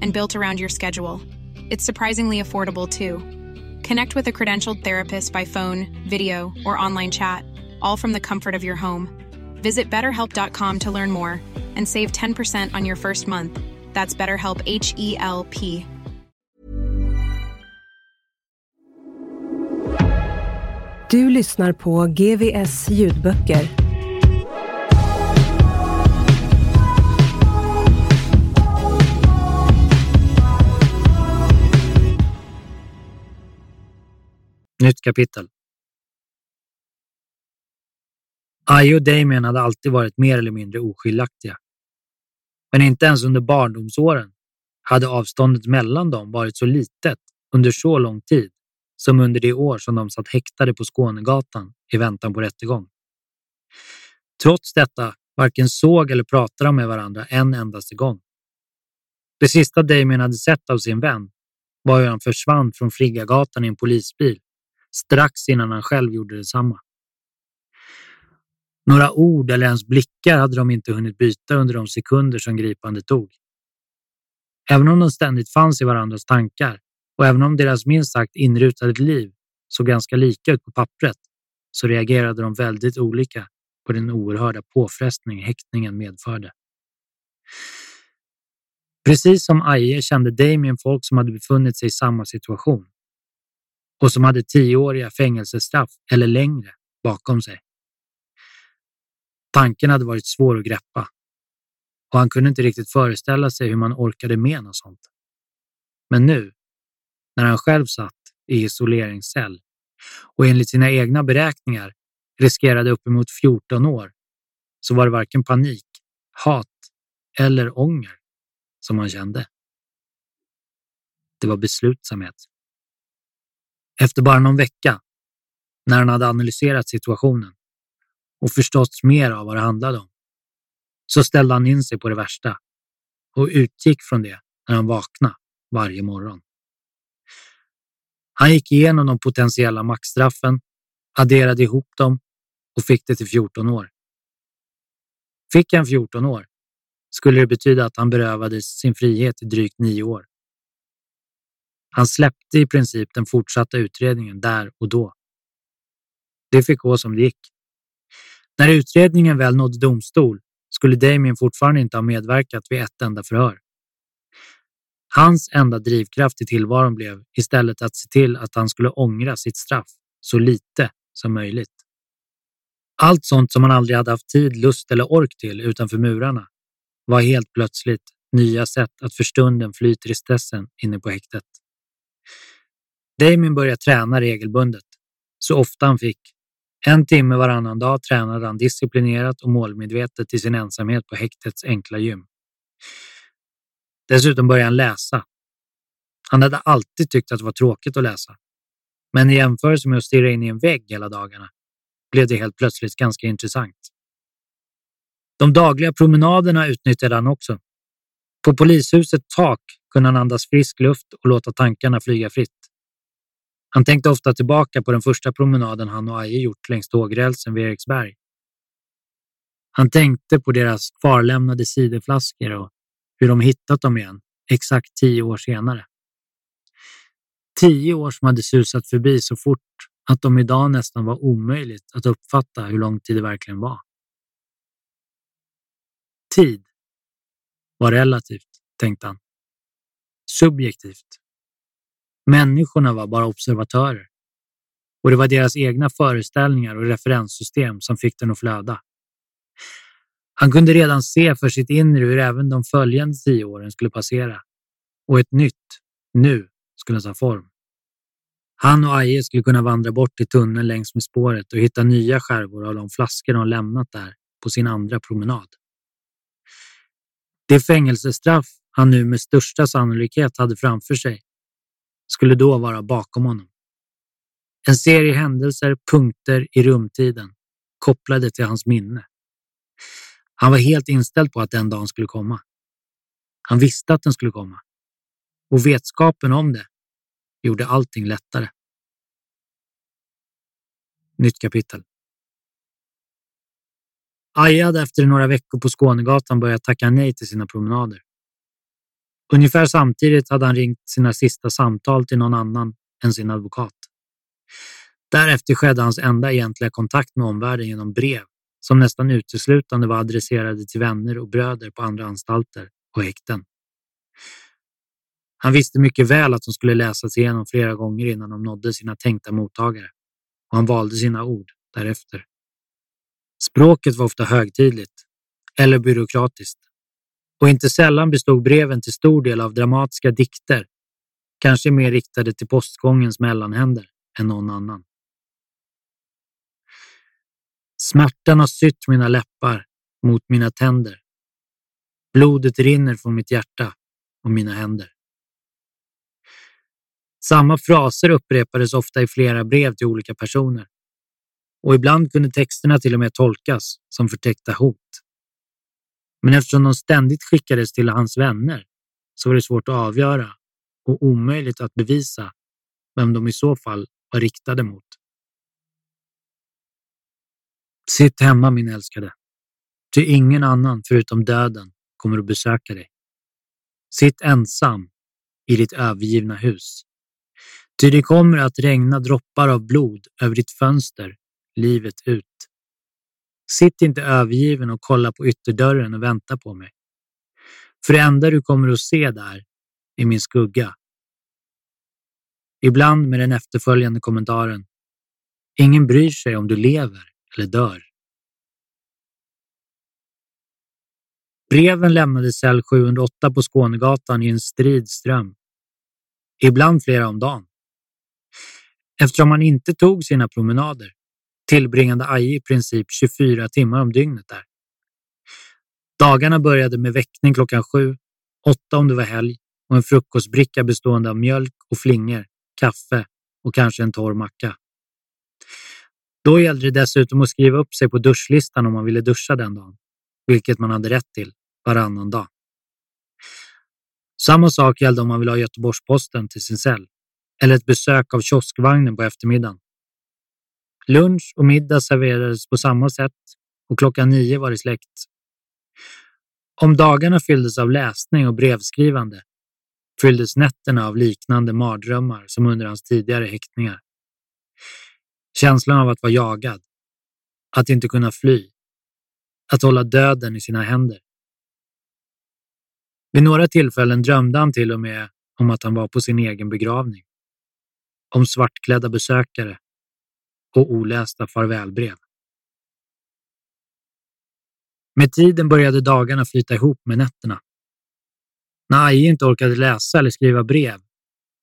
and built around your schedule. It's surprisingly affordable too. Connect with a credentialed therapist by phone, video, or online chat, all from the comfort of your home. Visit betterhelp.com to learn more and save 10% on your first month. That's BetterHelp H E L P. Du lyssnar på GVS ljudböcker. Nytt kapitel. Aje och Damien hade alltid varit mer eller mindre oskiljaktiga. Men inte ens under barndomsåren hade avståndet mellan dem varit så litet under så lång tid som under det år som de satt häktade på Skånegatan i väntan på rättegång. Trots detta varken såg eller pratade de med varandra en endaste gång. Det sista Damien hade sett av sin vän var hur han försvann från Friggagatan i en polisbil strax innan han själv gjorde detsamma. Några ord eller ens blickar hade de inte hunnit byta under de sekunder som gripandet tog. Även om de ständigt fanns i varandras tankar och även om deras minst sagt inrutade liv såg ganska lika ut på pappret så reagerade de väldigt olika på den oerhörda påfrestning häktningen medförde. Precis som Aje kände Damien folk som hade befunnit sig i samma situation och som hade tioåriga fängelsestraff eller längre bakom sig. Tanken hade varit svår att greppa och han kunde inte riktigt föreställa sig hur man orkade med något sånt. Men nu, när han själv satt i isoleringscell och enligt sina egna beräkningar riskerade uppemot 14 år, så var det varken panik, hat eller ånger som han kände. Det var beslutsamhet. Efter bara någon vecka, när han hade analyserat situationen och förstått mer av vad det handlade om, så ställde han in sig på det värsta och utgick från det när han vaknade varje morgon. Han gick igenom de potentiella maxstraffen, adderade ihop dem och fick det till 14 år. Fick han 14 år skulle det betyda att han berövades sin frihet i drygt nio år. Han släppte i princip den fortsatta utredningen där och då. Det fick gå som det gick. När utredningen väl nådde domstol skulle Damien fortfarande inte ha medverkat vid ett enda förhör. Hans enda drivkraft i tillvaron blev istället att se till att han skulle ångra sitt straff så lite som möjligt. Allt sånt som han aldrig hade haft tid, lust eller ork till utanför murarna var helt plötsligt nya sätt att för stunden fly tristessen inne på häktet. Damien började träna regelbundet, så ofta han fick. En timme varannan dag tränade han disciplinerat och målmedvetet i sin ensamhet på häktets enkla gym. Dessutom började han läsa. Han hade alltid tyckt att det var tråkigt att läsa. Men i jämförelse med att stirra in i en vägg hela dagarna blev det helt plötsligt ganska intressant. De dagliga promenaderna utnyttjade han också. På polishusets tak kunde han andas frisk luft och låta tankarna flyga fritt. Han tänkte ofta tillbaka på den första promenaden han och Aje gjort längs tågrälsen vid Eriksberg. Han tänkte på deras kvarlämnade ciderflaskor och hur de hittat dem igen, exakt tio år senare. Tio år som hade susat förbi så fort att de idag nästan var omöjligt att uppfatta hur lång tid det verkligen var. Tid var relativt, tänkte han. Subjektivt. Människorna var bara observatörer och det var deras egna föreställningar och referenssystem som fick den att flöda. Han kunde redan se för sitt inre hur även de följande tio åren skulle passera och ett nytt, nu, skulle ta form. Han och Aje skulle kunna vandra bort till tunneln längs med spåret och hitta nya skärvor av de flaskor de lämnat där på sin andra promenad. Det fängelsestraff han nu med största sannolikhet hade framför sig skulle då vara bakom honom. En serie händelser, punkter i rumtiden, kopplade till hans minne. Han var helt inställd på att den dagen skulle komma. Han visste att den skulle komma. Och vetskapen om det gjorde allting lättare. Nytt kapitel. Aja hade efter några veckor på Skånegatan börjat tacka nej till sina promenader. Ungefär samtidigt hade han ringt sina sista samtal till någon annan än sin advokat. Därefter skedde hans enda egentliga kontakt med omvärlden genom brev som nästan uteslutande var adresserade till vänner och bröder på andra anstalter och häkten. Han visste mycket väl att de skulle läsas igenom flera gånger innan de nådde sina tänkta mottagare och han valde sina ord därefter. Språket var ofta högtidligt eller byråkratiskt och inte sällan bestod breven till stor del av dramatiska dikter, kanske mer riktade till postgångens mellanhänder än någon annan. Smärtan har sytt mina läppar mot mina tänder. Blodet rinner från mitt hjärta och mina händer. Samma fraser upprepades ofta i flera brev till olika personer och ibland kunde texterna till och med tolkas som förtäckta hot. Men eftersom de ständigt skickades till hans vänner så var det svårt att avgöra och omöjligt att bevisa vem de i så fall var riktade mot. Sitt hemma min älskade, ty ingen annan förutom döden kommer att besöka dig. Sitt ensam i ditt övergivna hus. Ty det kommer att regna droppar av blod över ditt fönster livet ut. Sitt inte övergiven och kolla på ytterdörren och vänta på mig. För det enda du kommer att se där är min skugga. Ibland med den efterföljande kommentaren. Ingen bryr sig om du lever eller dör. Breven lämnade cell 708 på Skånegatan i en strid ström. Ibland flera om dagen. Eftersom han inte tog sina promenader tillbringade Aje i princip 24 timmar om dygnet där. Dagarna började med väckning klockan sju, åtta om det var helg och en frukostbricka bestående av mjölk och flingor, kaffe och kanske en torr macka. Då gällde det dessutom att skriva upp sig på duschlistan om man ville duscha den dagen, vilket man hade rätt till varannan dag. Samma sak gällde om man ville ha Göteborgs-Posten till sin cell eller ett besök av kioskvagnen på eftermiddagen. Lunch och middag serverades på samma sätt och klockan nio var det släckt. Om dagarna fylldes av läsning och brevskrivande fylldes nätterna av liknande mardrömmar som under hans tidigare häktningar. Känslan av att vara jagad, att inte kunna fly, att hålla döden i sina händer. Vid några tillfällen drömde han till och med om att han var på sin egen begravning. Om svartklädda besökare och olästa farvälbrev. Med tiden började dagarna flyta ihop med nätterna. När Aje inte orkade läsa eller skriva brev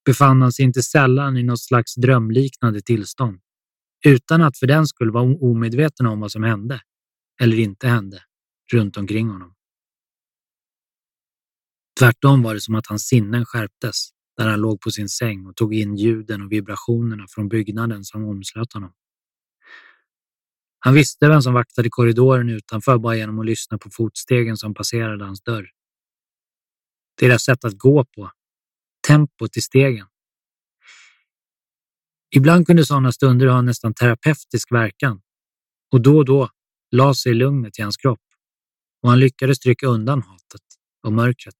befann han sig inte sällan i något slags drömliknande tillstånd utan att för den skull vara omedveten om vad som hände eller inte hände runt omkring honom. Tvärtom var det som att hans sinnen skärptes där han låg på sin säng och tog in ljuden och vibrationerna från byggnaden som omslöt honom. Han visste vem som vaktade korridoren utanför bara genom att lyssna på fotstegen som passerade hans dörr. Deras sätt att gå på, tempot i stegen. Ibland kunde sådana stunder ha en nästan terapeutisk verkan och då och då la sig lugnet i hans kropp och han lyckades trycka undan hatet och mörkret.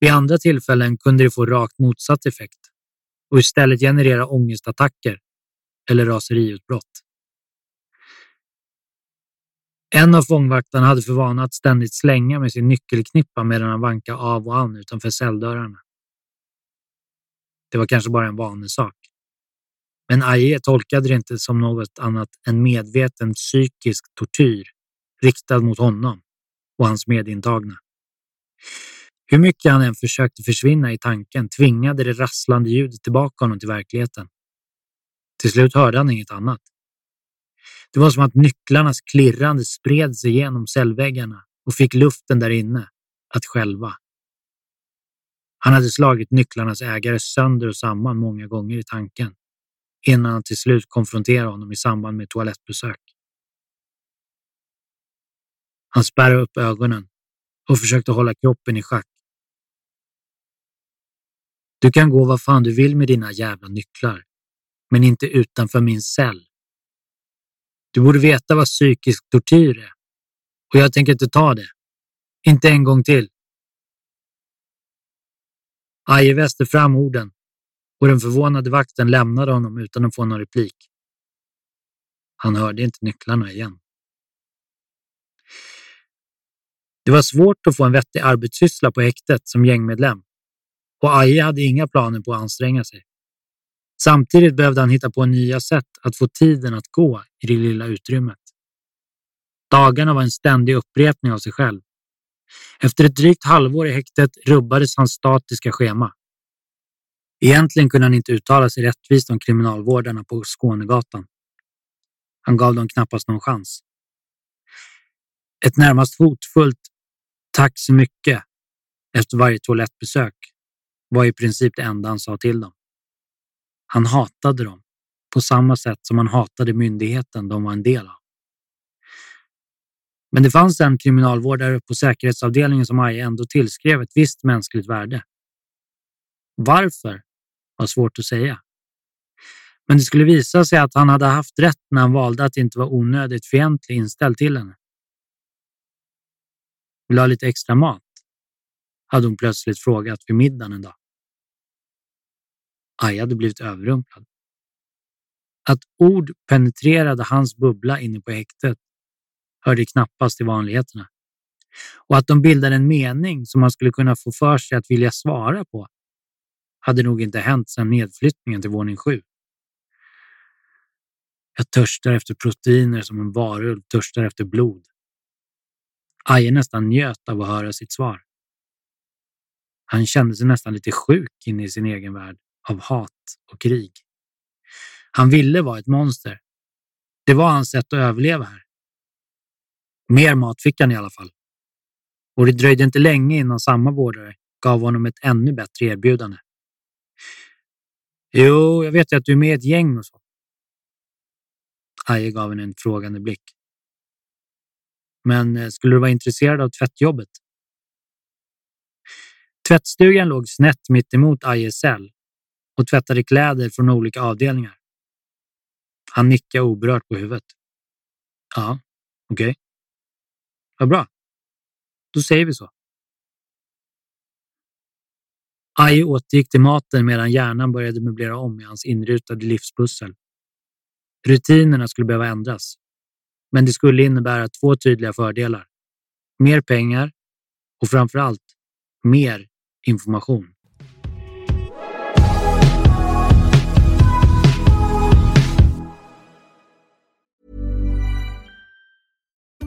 Vid andra tillfällen kunde det få rakt motsatt effekt och istället generera ångestattacker eller raseriutbrott. En av fångvaktarna hade för vana att ständigt slänga med sin nyckelknippa medan han vankade av och an utanför celldörrarna. Det var kanske bara en vanesak. Men Aje tolkade det inte som något annat än medveten psykisk tortyr riktad mot honom och hans medintagna. Hur mycket han än försökte försvinna i tanken tvingade det rasslande ljudet tillbaka honom till verkligheten. Till slut hörde han inget annat. Det var som att nycklarnas klirrande spred sig genom cellväggarna och fick luften där inne att själva. Han hade slagit nycklarnas ägare sönder och samman många gånger i tanken innan han till slut konfronterade honom i samband med toalettbesök. Han spärrade upp ögonen och försökte hålla kroppen i schack. Du kan gå vad fan du vill med dina jävla nycklar, men inte utanför min cell. Du borde veta vad psykisk tortyr är och jag tänker inte ta det. Inte en gång till. Aje väste fram orden och den förvånade vakten lämnade honom utan att få någon replik. Han hörde inte nycklarna igen. Det var svårt att få en vettig arbetssyssla på häktet som gängmedlem och Aje hade inga planer på att anstränga sig. Samtidigt behövde han hitta på nya sätt att få tiden att gå i det lilla utrymmet. Dagarna var en ständig upprepning av sig själv. Efter ett drygt halvår i häktet rubbades hans statiska schema. Egentligen kunde han inte uttala sig rättvist om kriminalvårdarna på Skånegatan. Han gav dem knappast någon chans. Ett närmast hotfullt tack så mycket efter varje toalettbesök var i princip det enda han sa till dem. Han hatade dem på samma sätt som han hatade myndigheten de var en del av. Men det fanns en kriminalvårdare på säkerhetsavdelningen som Aje ändå tillskrev ett visst mänskligt värde. Varför var svårt att säga. Men det skulle visa sig att han hade haft rätt när han valde att inte vara onödigt fientlig inställd till henne. Vill du ha lite extra mat? hade hon plötsligt frågat vid middagen en dag. Aja hade blivit överrumplad. Att ord penetrerade hans bubbla inne på häktet hörde knappast till vanligheterna. Och att de bildade en mening som man skulle kunna få för sig att vilja svara på hade nog inte hänt sedan nedflyttningen till våning sju. Jag törstar efter proteiner som en varulv törstar efter blod. Aje nästan njöt av att höra sitt svar. Han kände sig nästan lite sjuk inne i sin egen värld av hat och krig. Han ville vara ett monster. Det var hans sätt att överleva här. Mer mat fick han i alla fall. Och det dröjde inte länge innan samma vårdare gav honom ett ännu bättre erbjudande. Jo, jag vet ju att du är med i ett gäng och så. Aje gav henne en frågande blick. Men eh, skulle du vara intresserad av tvättjobbet? Tvättstugan låg snett mitt emot Ajes cell och tvättade kläder från olika avdelningar. Han nickade oberört på huvudet. Ja, okej. Okay. Vad bra. Då säger vi så. Aje återgick till maten medan hjärnan började möblera om i hans inrutade livspussel. Rutinerna skulle behöva ändras, men det skulle innebära två tydliga fördelar. Mer pengar och framför allt mer information.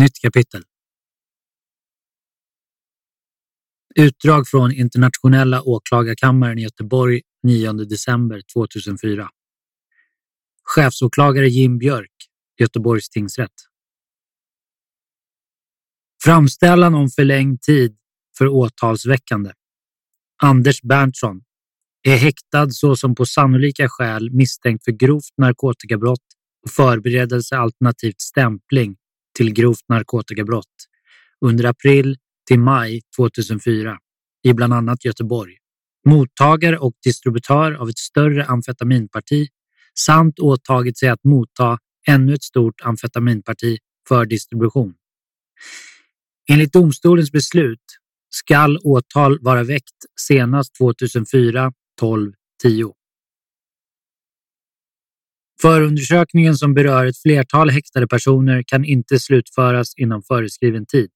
Nytt kapitel. Utdrag från Internationella åklagarkammaren i Göteborg 9 december 2004. Chefsåklagare Jim Björk, Göteborgs tingsrätt. Framställan om förlängd tid för åtalsväckande. Anders Berntsson, är häktad såsom på sannolika skäl misstänkt för grovt narkotikabrott och förberedelse alternativt stämpling till grovt narkotikabrott under april till maj 2004 i bland annat Göteborg. Mottagare och distributör av ett större amfetaminparti samt åtagit sig att motta ännu ett stort amfetaminparti för distribution. Enligt domstolens beslut skall åtal vara väckt senast 2004 12 10. Förundersökningen som berör ett flertal häktade personer kan inte slutföras inom föreskriven tid.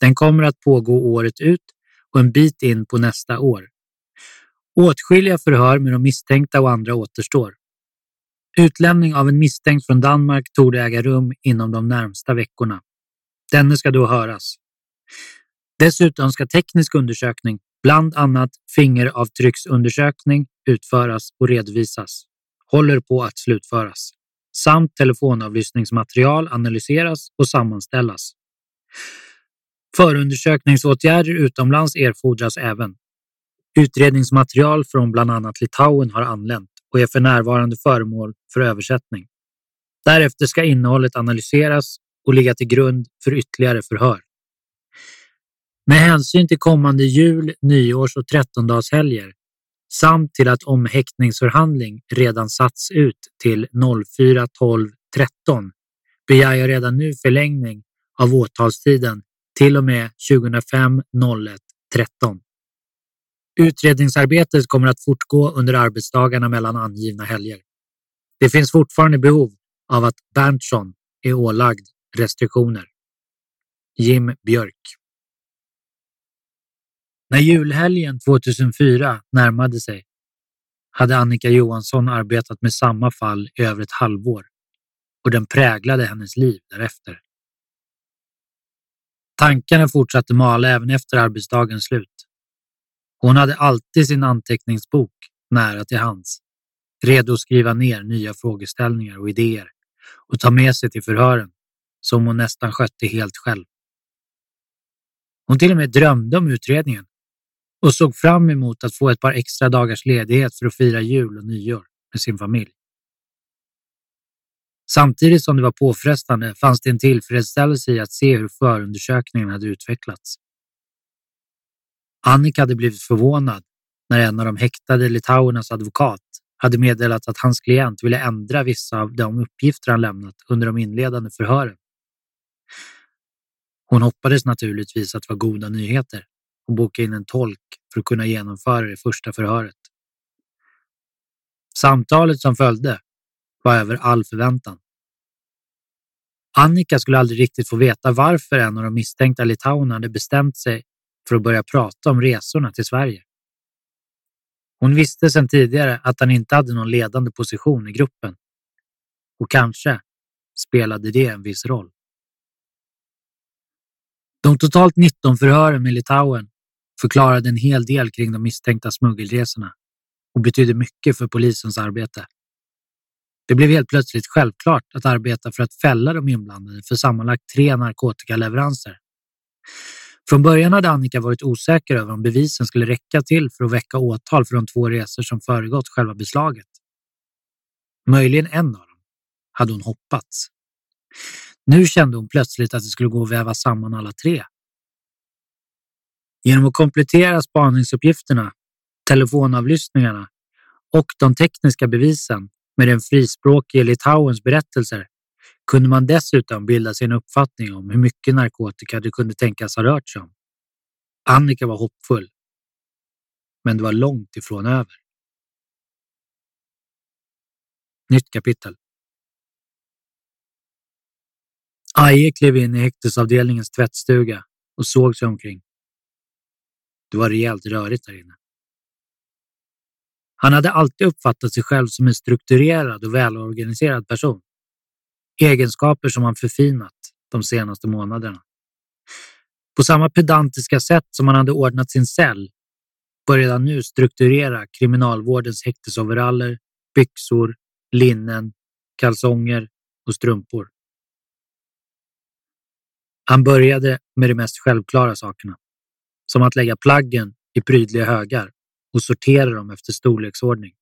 Den kommer att pågå året ut och en bit in på nästa år. Åtskilliga förhör med de misstänkta och andra återstår. Utlämning av en misstänkt från Danmark torde äga rum inom de närmsta veckorna. Denne ska då höras. Dessutom ska teknisk undersökning, bland annat fingeravtrycksundersökning, utföras och redovisas. Håller på att slutföras. Samt telefonavlyssningsmaterial analyseras och sammanställas. Förundersökningsåtgärder utomlands erfordras även. Utredningsmaterial från bland annat Litauen har anlänt och är för närvarande föremål för översättning. Därefter ska innehållet analyseras och ligga till grund för ytterligare förhör. Med hänsyn till kommande jul-, nyårs och trettondagshelger samt till att omhäktningsförhandling redan satts ut till 04.12.13 begär jag redan nu förlängning av åtalstiden till och med 2005 01 13. Utredningsarbetet kommer att fortgå under arbetsdagarna mellan angivna helger. Det finns fortfarande behov av att Berntsson är ålagd restriktioner. Jim Björk när julhelgen 2004 närmade sig hade Annika Johansson arbetat med samma fall i över ett halvår och den präglade hennes liv därefter. Tankarna fortsatte mala även efter arbetsdagens slut. Hon hade alltid sin anteckningsbok nära till hands, redo att skriva ner nya frågeställningar och idéer och ta med sig till förhören som hon nästan skötte helt själv. Hon till och med drömde om utredningen och såg fram emot att få ett par extra dagars ledighet för att fira jul och nyår med sin familj. Samtidigt som det var påfrestande fanns det en tillfredsställelse i att se hur förundersökningen hade utvecklats. Annika hade blivit förvånad när en av de häktade litauernas advokat hade meddelat att hans klient ville ändra vissa av de uppgifter han lämnat under de inledande förhören. Hon hoppades naturligtvis att det var goda nyheter och boka in en tolk för att kunna genomföra det första förhöret. Samtalet som följde var över all förväntan. Annika skulle aldrig riktigt få veta varför en av de misstänkta litauerna hade bestämt sig för att börja prata om resorna till Sverige. Hon visste sedan tidigare att han inte hade någon ledande position i gruppen. Och kanske spelade det en viss roll. De totalt 19 förhören med Litauen förklarade en hel del kring de misstänkta smuggelresorna och betydde mycket för polisens arbete. Det blev helt plötsligt självklart att arbeta för att fälla de inblandade för sammanlagt tre narkotikaleveranser. Från början hade Annika varit osäker över om bevisen skulle räcka till för att väcka åtal för de två resor som föregått själva beslaget. Möjligen en av dem hade hon hoppats. Nu kände hon plötsligt att det skulle gå att väva samman alla tre. Genom att komplettera spaningsuppgifterna, telefonavlyssningarna och de tekniska bevisen med den frispråkige Litauens berättelser kunde man dessutom bilda sig en uppfattning om hur mycket narkotika det kunde tänkas ha rört sig om. Annika var hoppfull. Men det var långt ifrån över. Nytt kapitel. Aje klev in i häktesavdelningens tvättstuga och såg sig omkring. Det var rejält rörigt där inne. Han hade alltid uppfattat sig själv som en strukturerad och välorganiserad person. Egenskaper som han förfinat de senaste månaderna. På samma pedantiska sätt som han hade ordnat sin cell började han nu strukturera kriminalvårdens häktesoveraller, byxor, linnen, kalsonger och strumpor. Han började med de mest självklara sakerna, som att lägga plaggen i prydliga högar och sortera dem efter storleksordning.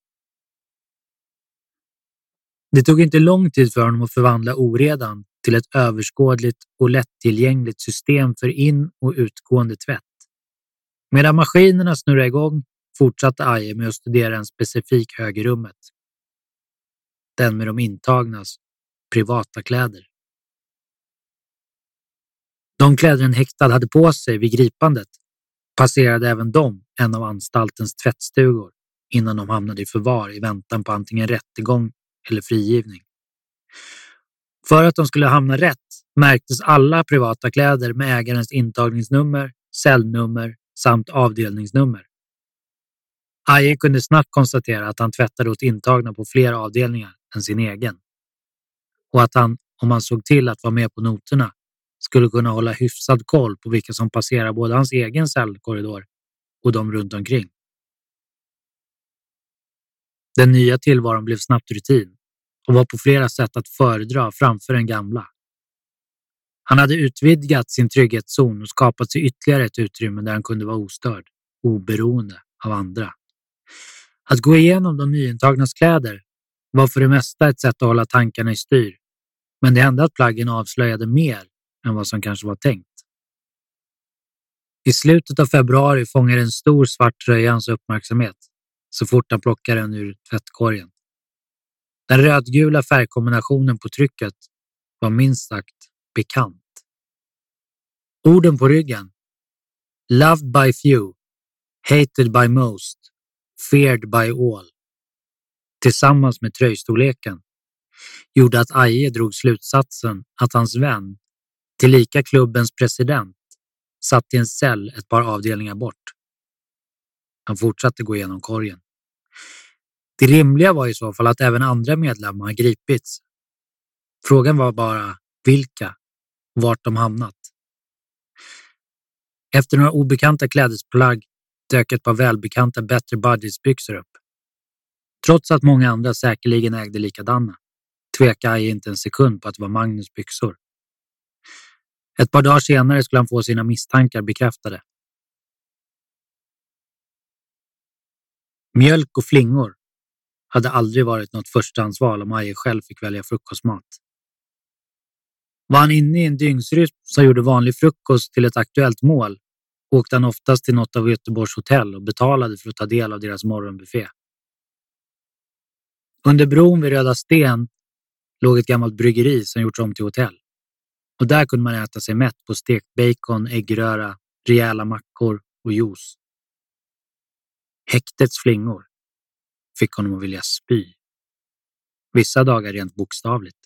Det tog inte lång tid för honom att förvandla oredan till ett överskådligt och lättillgängligt system för in och utgående tvätt. Medan maskinerna snurrade igång fortsatte Aje med att studera en specifik hög i rummet. Den med de intagnas privata kläder. De kläder en häktad hade på sig vid gripandet passerade även de en av anstaltens tvättstugor innan de hamnade i förvar i väntan på antingen rättegång eller frigivning. För att de skulle hamna rätt märktes alla privata kläder med ägarens intagningsnummer, cellnummer samt avdelningsnummer. Aje kunde snabbt konstatera att han tvättade åt intagna på fler avdelningar än sin egen. Och att han, om han såg till att vara med på noterna, skulle kunna hålla hyfsad koll på vilka som passerar både hans egen cellkorridor och de runt omkring. Den nya tillvaron blev snabbt rutin och var på flera sätt att föredra framför den gamla. Han hade utvidgat sin trygghetszon och skapat sig ytterligare ett utrymme där han kunde vara ostörd, oberoende av andra. Att gå igenom de nyintagnas kläder var för det mesta ett sätt att hålla tankarna i styr, men det hände att plaggen avslöjade mer än vad som kanske var tänkt. I slutet av februari fångar en stor svart tröja hans uppmärksamhet så fort han plockar den ur tvättkorgen. Den rödgula färgkombinationen på trycket var minst sagt bekant. Orden på ryggen. Loved by few, hated by most, feared by all. Tillsammans med tröjstorleken gjorde att Aje drog slutsatsen att hans vän, tillika klubbens president, satt i en cell ett par avdelningar bort. Han fortsatte gå igenom korgen. Det rimliga var i så fall att även andra medlemmar gripits. Frågan var bara vilka och vart de hamnat. Efter några obekanta klädesplagg dök ett par välbekanta Better Buddies-byxor upp. Trots att många andra säkerligen ägde likadana tvekade jag inte en sekund på att det var Magnus byxor. Ett par dagar senare skulle han få sina misstankar bekräftade. Mjölk och flingor hade aldrig varit något förstahandsval om Aje själv fick välja frukostmat. Var han inne i en dygnsrytm som gjorde vanlig frukost till ett aktuellt mål åkte han oftast till något av Göteborgs hotell och betalade för att ta del av deras morgonbuffé. Under bron vid Röda Sten låg ett gammalt bryggeri som gjorts om till hotell. Och där kunde man äta sig mätt på stekt bacon, äggröra, rejäla mackor och juice. Häktets flingor fick honom att vilja spy. Vissa dagar rent bokstavligt.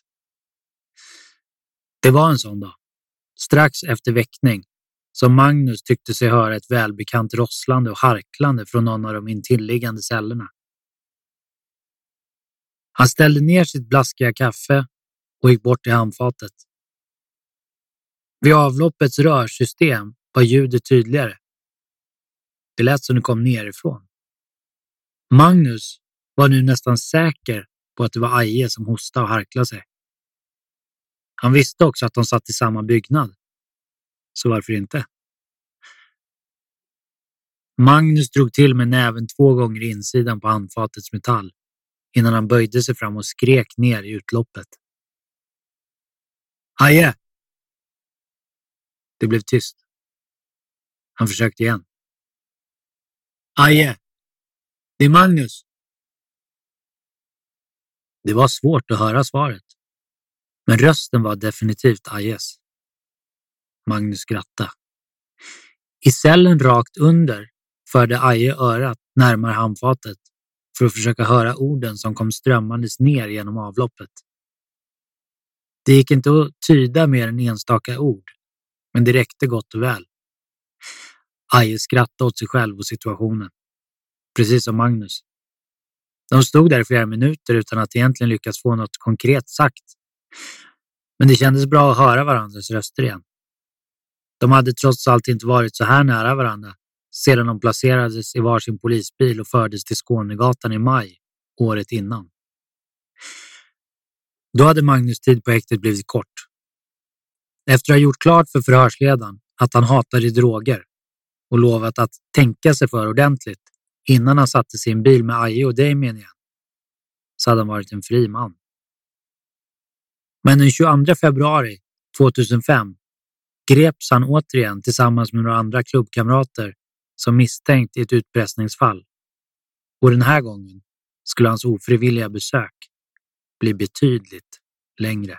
Det var en sån dag, strax efter väckning, som Magnus tyckte sig höra ett välbekant rosslande och harklande från någon av de intilliggande cellerna. Han ställde ner sitt blaskiga kaffe och gick bort till handfatet. Vid avloppets rörsystem var ljudet tydligare. Det lät som det kom nerifrån. Magnus var nu nästan säker på att det var Aje som hostade och harklade sig. Han visste också att de satt i samma byggnad. Så varför inte? Magnus drog till med näven två gånger i insidan på handfatets metall innan han böjde sig fram och skrek ner i utloppet. Aje! Det blev tyst. Han försökte igen. Aje! Det är Magnus! Det var svårt att höra svaret, men rösten var definitivt Ajes. Magnus skrattade. I cellen rakt under förde Aje örat närmare handfatet för att försöka höra orden som kom strömmandes ner genom avloppet. Det gick inte att tyda mer än enstaka ord, men det räckte gott och väl. Aje skrattade åt sig själv och situationen, precis som Magnus. De stod där i flera minuter utan att egentligen lyckas få något konkret sagt. Men det kändes bra att höra varandras röster igen. De hade trots allt inte varit så här nära varandra sedan de placerades i varsin polisbil och fördes till Skånegatan i maj året innan. Då hade Magnus tid på häktet blivit kort. Efter att ha gjort klart för förhörsledaren att han hatade droger och lovat att tänka sig för ordentligt innan han satte sin bil med Aje och Damien igen, så hade han varit en fri man. Men den 22 februari 2005 greps han återigen tillsammans med några andra klubbkamrater som misstänkt i ett utpressningsfall. Och den här gången skulle hans ofrivilliga besök bli betydligt längre.